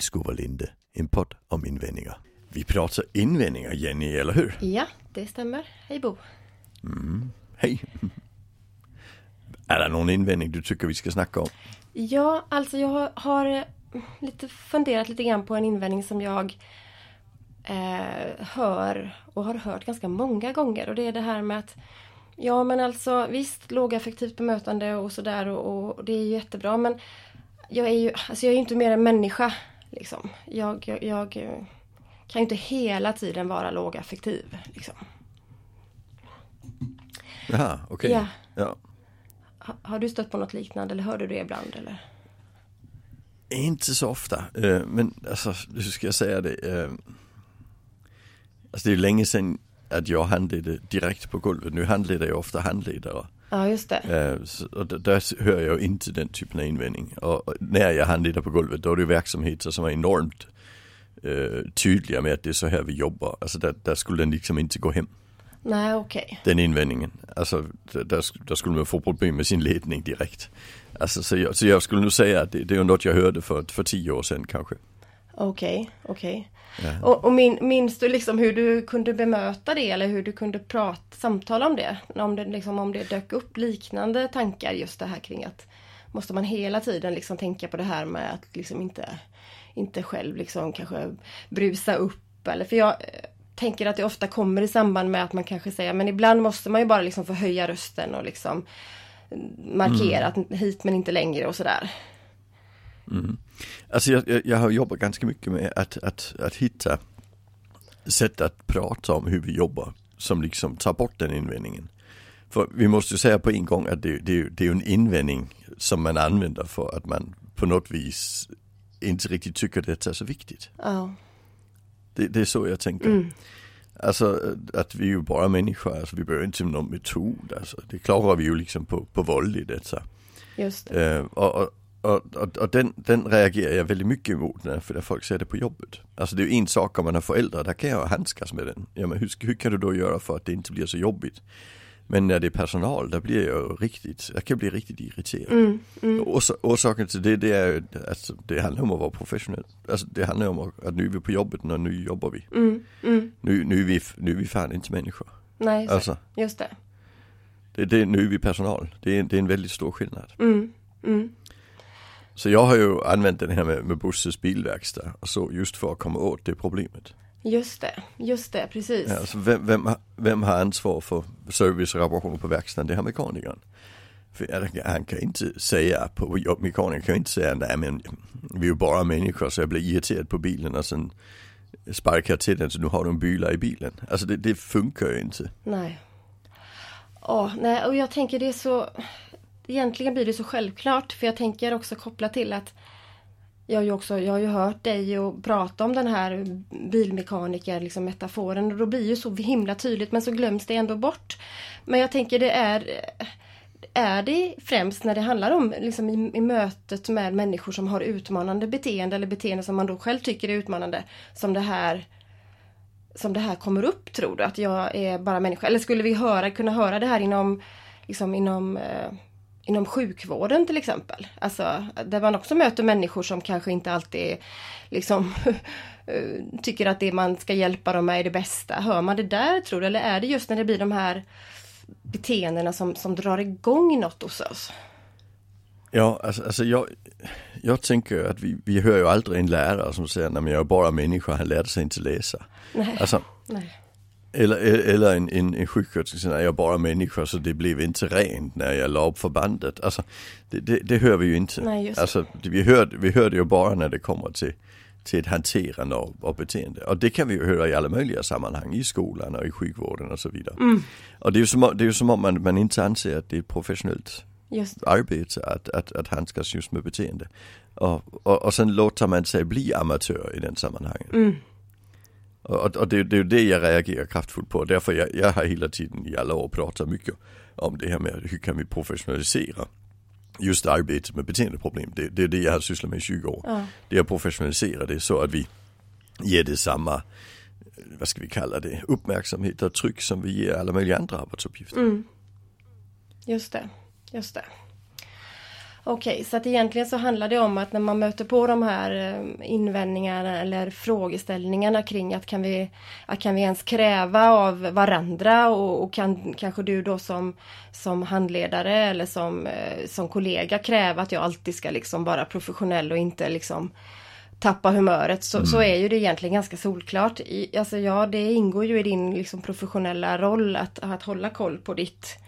Tillskovalinde, en podd om invändningar. Vi pratar invändningar Jenny, eller hur? Ja, det stämmer. Hej Bo. Hej! Är det någon invändning du tycker vi ska snacka om? Ja, alltså jag har, eh, lite funderat lite grann på en invändning som jag eh, hör och har hört ganska många gånger och det är det här med att Ja men alltså visst lågaffektivt bemötande och sådär och, och det är jättebra men Jag är ju, alltså jag är ju inte mer än människa liksom. Jag, jag, jag kan ju inte hela tiden vara lågaffektiv liksom. Jaha, okej. Ja. Ja. Ha, har du stött på något liknande eller hör du det ibland eller? Inte så ofta, eh, men alltså hur ska jag säga det? eh, Alltså det är länge sedan att jag handledde direkt på golvet. Nu handleder jag ofta handledare. Ja just det. Eh, så, och där, hör jag inte den typen av invändning. Och, när jag handleder på golvet då är det verksamheter som är enormt eh, tydliga med att det är så här vi jobbar. Alltså där, där skulle den liksom inte gå hem. Nej okej. Den invändningen. Alltså där, där skulle man få problem med sin ledning direkt. Alltså så jag, så jag skulle nog säga att det, det är något jag hörde för, för tio år sedan kanske. Okej, okej. Ja. Och, och min, minns du liksom hur du kunde bemöta det eller hur du kunde prata, samtala om det? Om det, liksom, om det dök upp liknande tankar just det här kring att Måste man hela tiden liksom tänka på det här med att liksom inte Inte själv liksom kanske brusa upp eller för jag eh, Tänker att det ofta kommer i samband med att man kanske säger men ibland måste man ju bara liksom få höja rösten och liksom Markera att hit men inte längre och sådär. Alltså jag, jag, har jobbat ganska mycket med att, att, att hitta sätt att prata om hur vi jobbar som liksom tar bort den invändningen. För vi måste ju säga på en gång att det, det, det är ju en invändning som man använder för att man på något vis inte riktigt tycker det är så viktigt. Ja. Det, det är så jag tänker. Alltså att vi är ju bara människor, alltså vi behöver inte någon metod. Alltså, det klarar vi ju liksom på, på våld i detta. Just det. Och och, och, och, och den, den reagerar jag väldigt mycket emot när, för när folk säger det på jobbet. Alltså det är ju en sak om man har föräldrar, där kan jag handskas med den. Ja, men hur, hur kan du då göra för att det inte blir så jobbigt? Men när det är personal, där blir jag riktigt, jag kan bli riktigt irriterad. Och Års, orsaken till det, det är ju att alltså, det handlar om att vara professionell. Alltså det handlar om att, att nu är vi på jobbet och nu jobbar vi. Mm, mm. Nu, nu, är vi, nu är vi fan inte människor. Nej, så, Alltså, just det. det, det, nu är vi personal. Det är, det är en väldigt stor skillnad. Mm, mm. Så jag har ju använt den här med, med Busses bilverkstad så just för att komma åt det problemet. Just det, just det, precis. Ja, alltså vem, vem, har- vem har ansvar för service och reparationer på verkstaden? Det har mekanikern. För han- kan inte säga på mekanikern kan inte säga nej men vi är ju bara människor så jag blir irriterad på bilen och sen sparkar till den så nu har du en byla i bilen. Alltså det, det funkar ju inte. Nej. Åh, nej, och jag tänker det är så... Egentligen blir det så självklart, för jag tänker också kopplat till att jag har ju också, jag har ju hört dig och prata om den här bilmekaniker liksom metaforen och då blir ju så himla tydligt men så glöms det ändå bort. Men jag tänker det är är det främst när det handlar om liksom i, i mötet med människor som har utmanande beteende eller beteende som man då själv tycker är utmanande som det här som det här kommer upp tror du? Att jag är bara människa? Eller skulle vi höra, kunna höra det här inom, liksom inom, eh, inom sjukvården till exempel? Alltså där man också möter människor som kanske inte alltid liksom eh, tycker att det man ska hjälpa dem med är det bästa. Hör man det där tror du? Eller är det just när det blir de här beteendena som, som drar igång något hos oss? Ja, alltså, alltså jag, jag tänker att vi, vi hör ju aldrig en lärare som säger men jag är bara människa, han lärde sig inte läsa. Nej. Alltså, Nej. Eller, eller en, en, en sjuksköterska säger, "Nej, jag är bara människa så det blev inte rent när jag la upp förbandet. Alltså, det, det, det hör vi ju inte. Nej, alltså, vi, hör, vi hör det ju bara när det kommer till, till ett hanterande av, av beteende. Och det kan vi ju höra i alla möjliga sammanhang, i skolan och i sjukvården och så vidare. Mm. Och det är ju som, om- det är som om man, man inte anser att det är professionellt arbete att, att, att handskas just med beteende. Och, och, och sen låter man sig bli amatör i den sammanhangen. Mm. Och, och det, det är det jag reagerar kraftfullt på. Därför jag, jag har hela tiden i alla år pratat mycket om det här med hur kan vi professionalisera just arbetet med beteendeproblem. Det, det är det jag har sysslat med i 20 år. Ja. Det är att professionalisera det så att vi ger det samma, eh, vad ska vi kalla det, uppmärksamhet och tryck som vi ger alla möjliga andra arbetsuppgifter. Mm. Just det, just det. Okej, okay, så att egentligen så handlar det om att när man möter på de här eh, invändningarna eller frågeställningarna kring att kan vi, att kan vi ens kräva av varandra och, och kan kanske du då som, som handledare eller som, eh, som kollega kräva att jag alltid ska liksom vara professionell och inte liksom tappa humöret så, mm. så är ju det egentligen ganska solklart. I, alltså ja, det ingår ju i din liksom professionella roll att, att hålla koll på ditt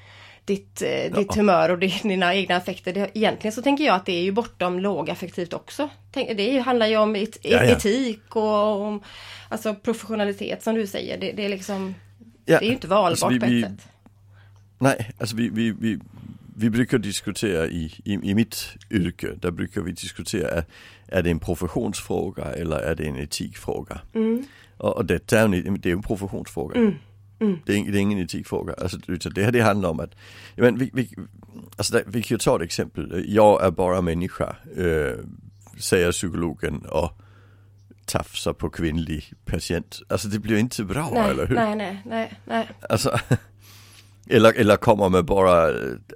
ditt, eh, ditt humör och dina egna affekter. Det, egentligen så tänker jag att det är ju bortom lågaffektivt också. Det handlar ju om et, ja, ja. etik och om alltså professionalitet som du säger. Det, det är liksom ja. Det är ju inte valbart alltså vi, på ett vi, sätt. Nej, alltså vi, vi, vi, vi brukar diskutera i, i, i mitt yrke, där brukar vi diskutera, är, är det en professionsfråga eller är det en etikfråga? Mm. Och, och detta är en, det är en professionsfråga. Mm. Mm. Det, är, det, är, ingen etikfråga. Alltså, det här det handlar om att, men vi, vi, alltså, där, vi kan ju ta ett exempel. Jag är bara människa, äh, säger psykologen och tafsar på kvinnlig patient. Alltså det blir inte bra, nej, eller hur? Nej, nej, nej, nej. Alltså, eller, eller kommer med bara,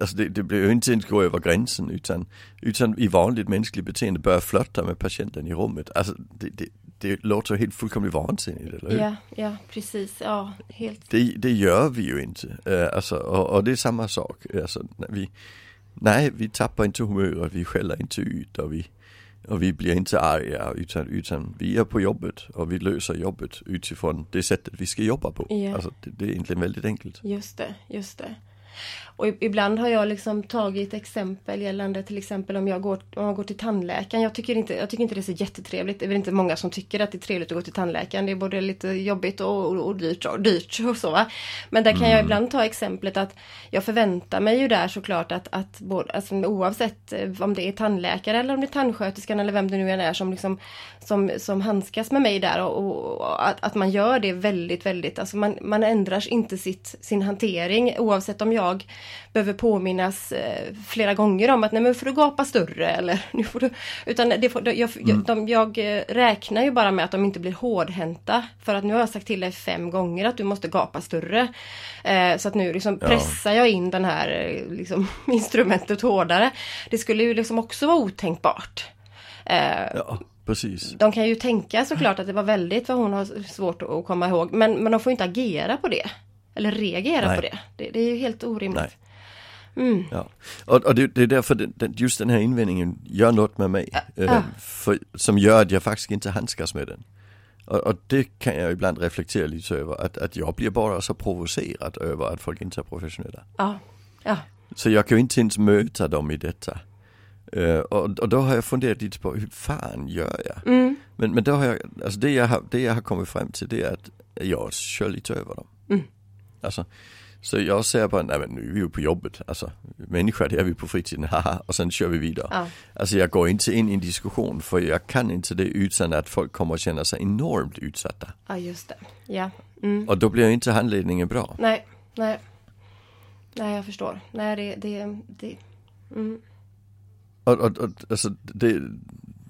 alltså det, det blir ju inte ens gå över gränsen utan, utan i vanligt mänskligt beteende börja flörta med patienten i rummet. Alltså det, det, det låter helt fullkomligt vansinnigt, eller hur? Ja, ja precis, ja helt. Det, det gör vi ju inte. Uh, alltså, och, och, det är samma sak. Alltså, vi, nej, vi tappar inte humöret, vi skäller inte ut och vi, och vi blir inte arga utan, utan vi är på jobbet och vi löser jobbet utifrån det sättet vi ska jobba på. Ja. Alltså, det, det är egentligen väldigt enkelt. Just det, just det. Och ibland har jag liksom tagit exempel gällande till exempel om jag går, om jag går till tandläkaren. Jag tycker, inte, jag tycker inte det är så jättetrevligt. Det är väl inte många som tycker att det är trevligt att gå till tandläkaren. Det är både lite jobbigt och, och, och dyrt, och dyrt och så. Va? Men där kan mm. jag ibland ta exemplet att jag förväntar mig ju där såklart att, att både, alltså, oavsett eh, om det är tandläkare eller om det är tandsköterskan eller vem det nu än är som, liksom, som, som handskas med mig där och, och att, att man gör det väldigt, väldigt, alltså man, man ändrar inte sitt, sin hantering oavsett om jag behöver påminnas eh, flera gånger om att nej men får du gapa större eller nu får du... Utan det får, jag, mm. de, jag eh, räknar ju bara med att de inte blir hårdhänta för att nu har jag sagt till dig fem gånger att du måste gapa större. Eh, så att nu liksom pressar jag in den här liksom, instrumentet hårdare. Det skulle ju liksom också vara otänkbart. Ja. Precis. De kan ju tänka såklart att det var väldigt vad hon har svårt att komma ihåg men, men de får inte agera på det. Eller reagera Nej. på det. det. det. är ju helt orimligt. Mm. Ja. Och, och det, det, är därför det, just den här invändningen gör något med mig. Ja. Äh, för, som gör att jag faktiskt inte handskas med den. Och, och, det kan jag ibland reflektera lite över. Att, att jag blir bara så provocerad över att folk inte är professionella. Ja. Ja. Så jag kan ju inte ens möta dem i detta. Uh, och, och, då har jag funderat lite på hur fan gör jag? Mm. Men, men då har jag, alltså det jag har, det jag har kommit fram till det är att jag kör lite över dem. Mm. Alltså, så jag säger bara, nej men nu är vi ju på jobbet, alltså människa det är vi på fritiden, haha, och sen kör vi vidare. Ja. Alltså jag går inte in i en diskussion för jag kan inte det utan att folk kommer att känna sig enormt utsatta. Ja just det, ja. Mm. Och då blir inte handledningen bra. Nej, nej. Nej jag förstår. Nej det, det, det mm. Och, och, och alltså det,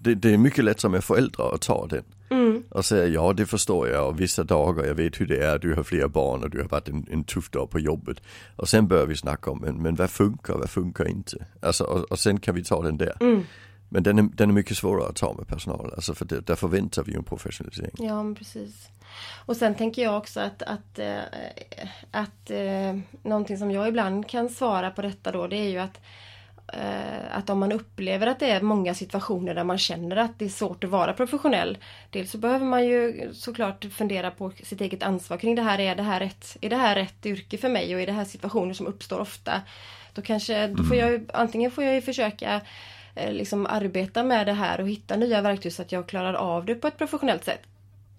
det, det är mycket lätt som föräldrar att ta den. Mm. Och säga ja det förstår jag och vissa dagar, jag vet hur det är, du har flera barn och du har varit en, en tuff dag på jobbet. Och sen börjar vi snacka om, men, men vad funkar, vad funkar inte? Alltså och, och sen kan vi ta den där. Mm. Men den är, den är mycket svårare att ta med personal, alltså för det, där förväntar vi ju en professionalisering. Ja men precis. Och sen tänker jag också att, att, äh, att äh, någonting som jag ibland kan svara på detta då det är ju att att om man upplever att det är många situationer där man känner att det är svårt att vara professionell. Dels så behöver man ju såklart fundera på sitt eget ansvar kring det här. Är det här rätt, är det här rätt yrke för mig och är det här situationer som uppstår ofta? Då kanske, då får mm. jag antingen får jag ju försöka eh, liksom arbeta med det här och hitta nya verktyg så att jag klarar av det på ett professionellt sätt.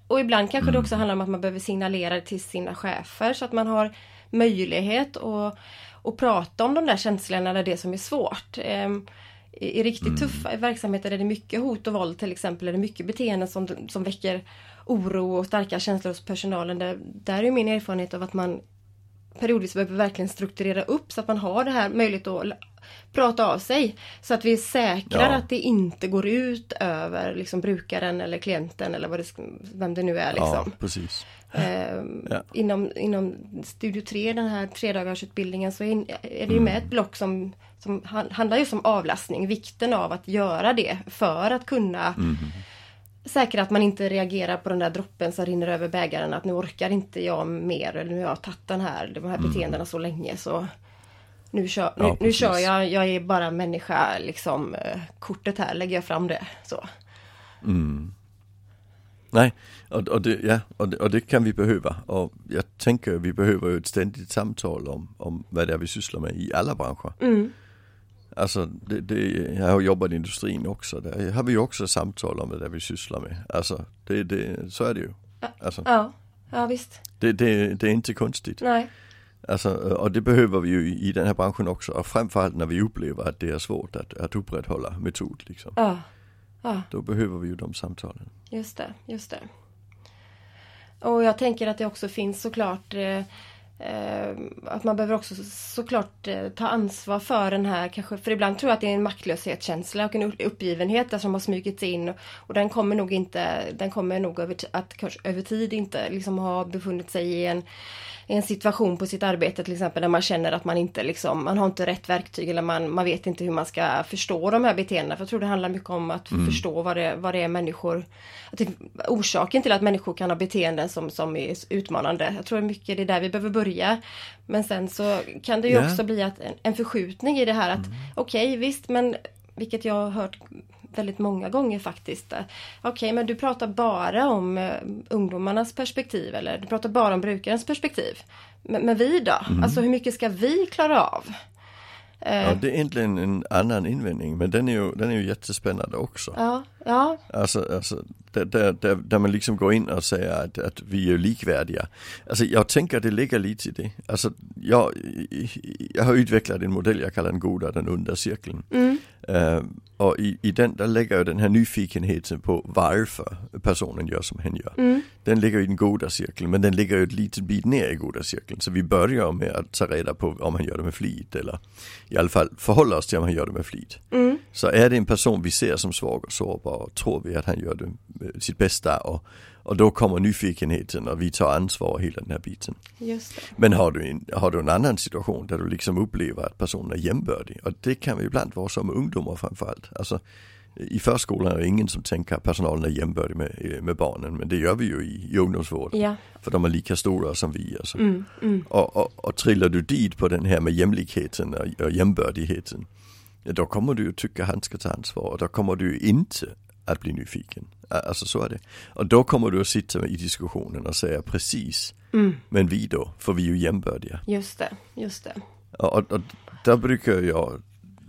Och ibland kanske det mm. också handlar om att man behöver signalera till sina chefer så att man har möjlighet att och prata om de där känslorna eller det som är svårt. Ehm, I, i riktigt mm. tuffa verksamheter är det mycket hot och våld till exempel, är det mycket beteenden som, som väcker oro och starka känslor hos personalen. Där, där är min erfarenhet av att man periodiskt behöver verkligen strukturera upp så att man har det här möjlighet att prata av sig. Så att vi säkrar ja. att det inte går ut över liksom, brukaren eller klienten eller vad det, vem det nu är. Liksom. Ja. Eh, ja. inom, inom Studio 3, den här tredagarsutbildningen, så är, är det ju med ett block som som handlar just om avlastning, vikten av att göra det för att kunna mm. Säkra att man inte reagerar på den där droppen som rinner över bägaren att nu orkar inte jag mer eller nu har jag tagit den här, de här mm. beteendena så länge så nu kör, nu, ja, nu kör jag, jag är bara människa liksom eh, kortet här lägger jag fram det så. Mm. Nej, och, och, det, ja, och, det, och det kan vi behöva. Och jag tänker vi behöver ett ständigt samtal om, om vad det är vi sysslar med i alla branscher. Mm. Alltså, det, det, jag har jobbat i industrin också. Där har vi ju också samtal om det vi sysslar med. Alltså, det, det, så är det ju. Alltså, ja, ja visst. Det, det, det är inte konstigt. Nej. Alltså, och det behöver vi ju i den här branschen också. Och framförallt när vi upplever att det är svårt att, att upprätthålla metod. Liksom. Ja. ja. Då behöver vi ju de samtalen. Just det, just det. Och jag tänker att det också finns såklart eh, Eh, att man behöver också såklart eh, ta ansvar för den här kanske, för ibland tror jag att det är en maktlöshetskänsla och en uppgivenhet som har smugit sig in och den kommer nog inte, den kommer nog över, att över tid inte liksom ha befunnit sig i en en situation på sitt arbete till exempel där man känner att man inte liksom, man har inte rätt verktyg eller man, man vet inte hur man ska förstå de här beteendena. För jag tror det handlar mycket om att mm. förstå vad det, vad det är människor, att det, orsaken till att människor kan ha beteenden som, som är utmanande. Jag tror mycket det är där vi behöver börja. Men sen så kan det ju yeah. också bli att en, en förskjutning i det här att mm. okej okay, visst men vilket jag har hört väldigt många gånger faktiskt. Okej, okay, men du pratar bara om uh, ungdomarnas perspektiv eller du pratar bara om brukarens perspektiv. Men, men vi då? Mm. Alltså hur mycket ska vi klara av? Ja, eh. det är egentligen en annan invändning men den är ju, den är ju jättespännande också. Ja, ja. Alltså, alltså där, där, där, där man liksom går in och säger att, att vi är likvärdiga. Alltså jag tänker att det ligger lite i det. Alltså jag, jag har utvecklat en modell jag kallar den goda, den onda cirkeln. Mm. Uh, och i, i den, där lägger jag den här nyfikenheten på varför personen gör som hen gör. Mm. Den ligger i den goda cirkeln men den ligger ju ett litet bit ner i goda cirkeln. Så vi börjar med att ta reda på om han gör det med flit eller i alla fall förhålla oss till om han gör det med flit. Mm. Så är det en person vi ser som svag och sårbar tror vi att han gör det sitt bästa och, och då kommer nyfikenheten och vi tar ansvar och hela den här biten. Men har du, en, har du en annan situation där du liksom upplever att personen är jämbördig och det kan vi ibland vara som ungdomar framförallt. Alltså, i förskolan är det ingen som tänker att personalen är jämbördig med, med barnen men det gör vi ju i, i ungdomsvård. Ja. För de är lika stora som vi. Alltså. Mm, mm. Och, och, och trillar du dit på den här med jämlikheten och, och jämbördigheten då kommer du ju tycka han ska ta ansvar och då kommer du inte att bli nyfiken. Alltså så är det. Och då kommer du att sitta i diskussionen och säga precis, mm. men vi då, för vi är ju jämbördiga. Just det, just det. Och, och, där brukar jag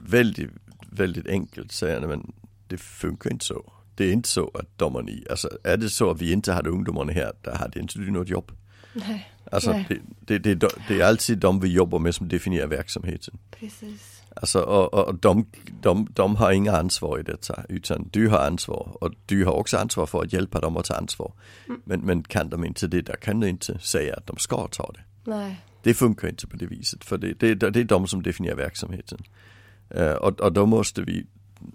väldigt, väldigt enkelt säga, men det funkar inte så. Det är inte så att de och ni, alltså är det så att vi inte hade ungdomarna här, då hade inte du något jobb. Nej. Alltså Nej. Det, det, det, det, är alltid de vi jobbar med som definierar verksamheten. Precis. Alltså och, och de, de, de har inga ansvar i detta utan du har ansvar och du har också ansvar för att hjälpa dem att ta ansvar. Mm. Men, men kan de inte det, där kan du inte säga att de ska ta det. Nej. Det funkar inte på det viset för det, det, det är de som definierar verksamheten. Uh, och, och då måste vi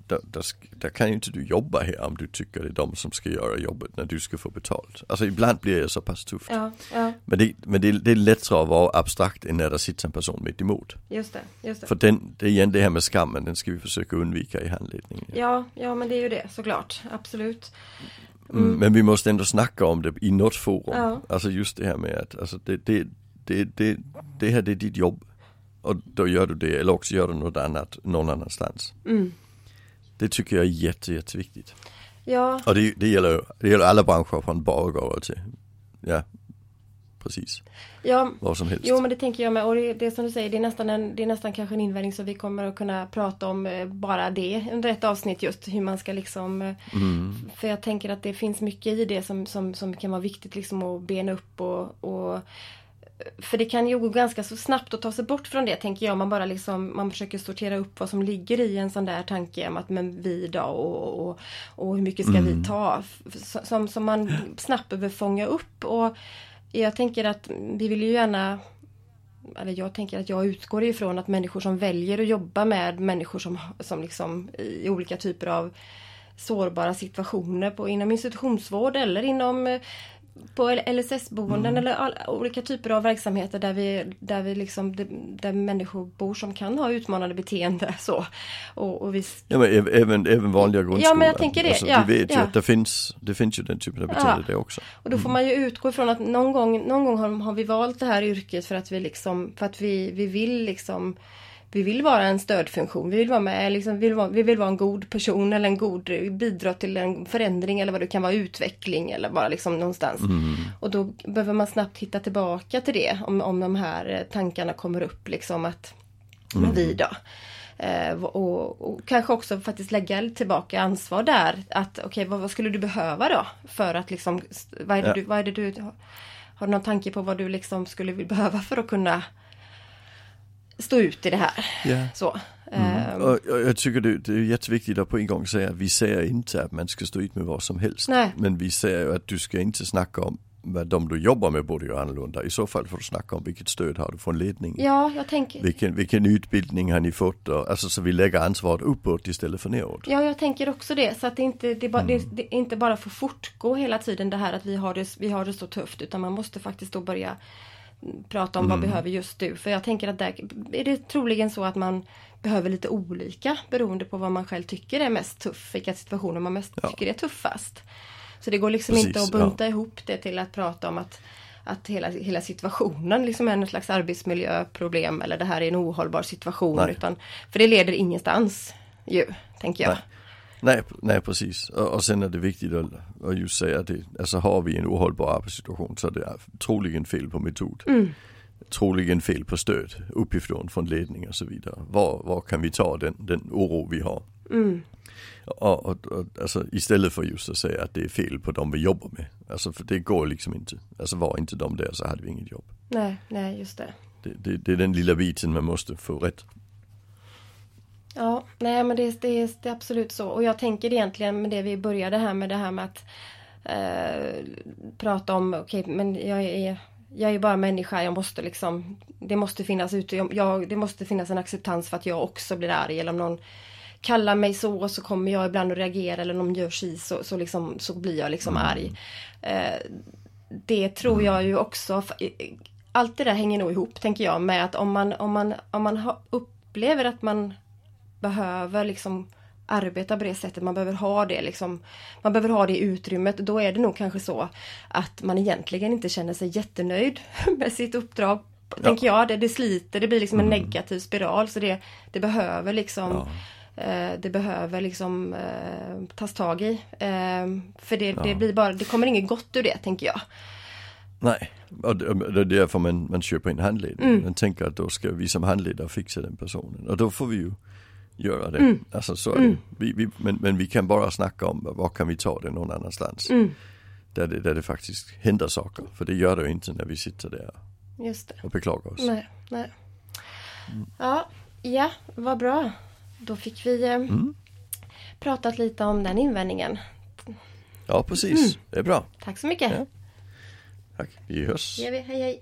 där, där, där, kan ju inte du jobba här om du tycker det är de som ska göra jobbet när du ska få betalt. Alltså ibland blir jag så pass tufft. Ja, ja. Men, det, men det, det är lättare att vara abstrakt än när det sitter en person mitt emot. Just det, just det. För den, det är igen det här med skammen, den ska vi försöka undvika i handledningen. Ja, ja men det är ju det såklart, absolut. Mm. Mm, men vi måste ändå snacka om det i något forum. Ja. Alltså just det här med att alltså det, det, det, det, det här det är ditt jobb. Och då gör du det eller också gör du något annat någon annanstans. Mm. Det tycker jag är jätte, jätteviktigt. Ja. Och det, det, gäller, det gäller alla branscher från bagare till, ja, precis. Ja, vad som helst. Jo men det tänker jag med och det, det som du säger det är nästan en, det är nästan kanske en invändning som vi kommer att kunna prata om eh, bara det under ett avsnitt just hur man ska liksom eh, mm. För jag tänker att det finns mycket i det som, som, som kan vara viktigt liksom att bena upp och, och för det kan ju gå ganska så snabbt att ta sig bort från det tänker jag. Man bara liksom, man försöker sortera upp vad som ligger i en sån där tanke om att men vi då och, och, och hur mycket ska mm. vi ta? Som, som man snabbt behöver fånga upp och jag tänker att vi vill ju gärna eller jag tänker att jag utgår ifrån att människor som väljer att jobba med människor som, som liksom i olika typer av sårbara situationer på, inom institutionsvård eller inom på LSS-boenden eller all, olika typer av verksamheter där vi, där vi liksom, där människor bor som kan ha utmanande beteende så. Och, och vi... Ja men även, även vanliga grundskolan. Ja men jag tänker det. Alltså, ja, vi vet ja. ju att det finns, det finns ju den typen av beteende ja. det också. Och då får man ju utgå ifrån att någon gång, någon gång har, har vi valt det här yrket för att vi liksom, för att vi, vi vill liksom vi vill vara en stödfunktion. Vi vill vara med, liksom, vi, vill vara, vi vill vara en god person eller en god, bidra till en förändring eller vad det kan vara, utveckling eller bara liksom någonstans. Mm. Och då behöver man snabbt hitta tillbaka till det om, om de här tankarna kommer upp liksom att, mm. vi då. Eh, och, och, kanske också faktiskt lägga tillbaka ansvar där. Att okej, okay, vad, vad, skulle du behöva då? För att liksom, vad är det, ja. du, vad är det du, har du någon tanke på vad du liksom skulle behöva för att kunna stå ut i det här. Yeah. Så. Mm. Och, och, jag tycker det, det, är jätteviktigt att på en gång säga att vi säger inte att man ska stå ut med vad som helst. Nej. Men vi säger att du ska inte snacka om vad de du jobbar med borde göra annorlunda. I så fall får du snacka om vilket stöd har du från ledningen. Ja, jag tänker... Vilken, vilken utbildning har ni fått? Och, alltså så vi lägger ansvaret uppåt istället för neråt. Ja, jag tänker också det. Så att det inte, det, ba, mm. det, det inte bara får fortgå hela tiden det här att vi har det, vi har det så tufft. Utan man måste faktiskt då börja prata om mm. vad behöver just du. För jag tänker att där är det troligen så att man behöver lite olika beroende på vad man själv tycker är mest tuff, vilka situationer man mest ja. tycker är tuffast. Så det går liksom Precis, inte att bunta ja. ihop det till att prata om att att hela, hela situationen liksom är en slags arbetsmiljöproblem eller det här är en ohållbar situation. Utan, för det leder ingenstans ju, tänker jag. Nej. Nej, nej precis. Och, och sen är det viktigt att, att just säga det, alltså har vi en ohållbar arbetssituation så är det troligen fel på metod. Mm. Troligen fel på stöd uppifrån från ledning och så vidare. Var, var kan vi ta den, den oro vi har? Mm. Och, och, och, alltså, istället för just att säga att det är fel på de vi jobbar med. Alltså för det går liksom inte. Alltså var inte de där så hade vi inget jobb. Nej, nej just det. Det, det, det är den lilla biten man måste få rätt. Ja, nej men det, det, det är absolut så. Och jag tänker egentligen med det vi började här med det här med att eh, prata om, okej okay, men jag är jag är bara människa, jag måste liksom Det måste finnas ute, jag, det måste finnas en acceptans för att jag också blir arg eller om någon kallar mig så så kommer jag ibland att reagera eller om någon gör si så, så, liksom, så blir jag liksom mm. arg. Eh, det tror jag ju också, allt det där hänger nog ihop tänker jag med att om man, om man, om man upplever att man behöver liksom arbeta på det sättet, man behöver ha det liksom, man behöver ha det utrymmet. Då är det nog kanske så att man egentligen inte känner sig jättenöjd med sitt uppdrag. Ja. Tänker jag, det, det sliter, det blir liksom en mm. negativ spiral så det, det behöver liksom ja. eh, Det behöver liksom eh, tas tag i. Eh, för det, ja. det blir bara, det kommer inget gott ur det tänker jag. Nej, och det är därför man, man köper en handledning. Mm. Man tänker att då ska vi som handledare fixa den personen. Och då får vi ju göra det. Mm. Alltså så mm. vi, vi, men, men vi kan bara snacka om var kan vi ta det någon annanstans. Mm. Där, det, där det faktiskt händer saker. För det gör det ju inte när vi sitter där och beklagar oss. Nej, nej. Ja, ja, vad bra. Då fick vi eh, mm. pratat lite om den invändningen. Ja, precis. Mm. Det är bra. Tack så mycket. Ja. Tack. Vi hörs. Ja, hej hej.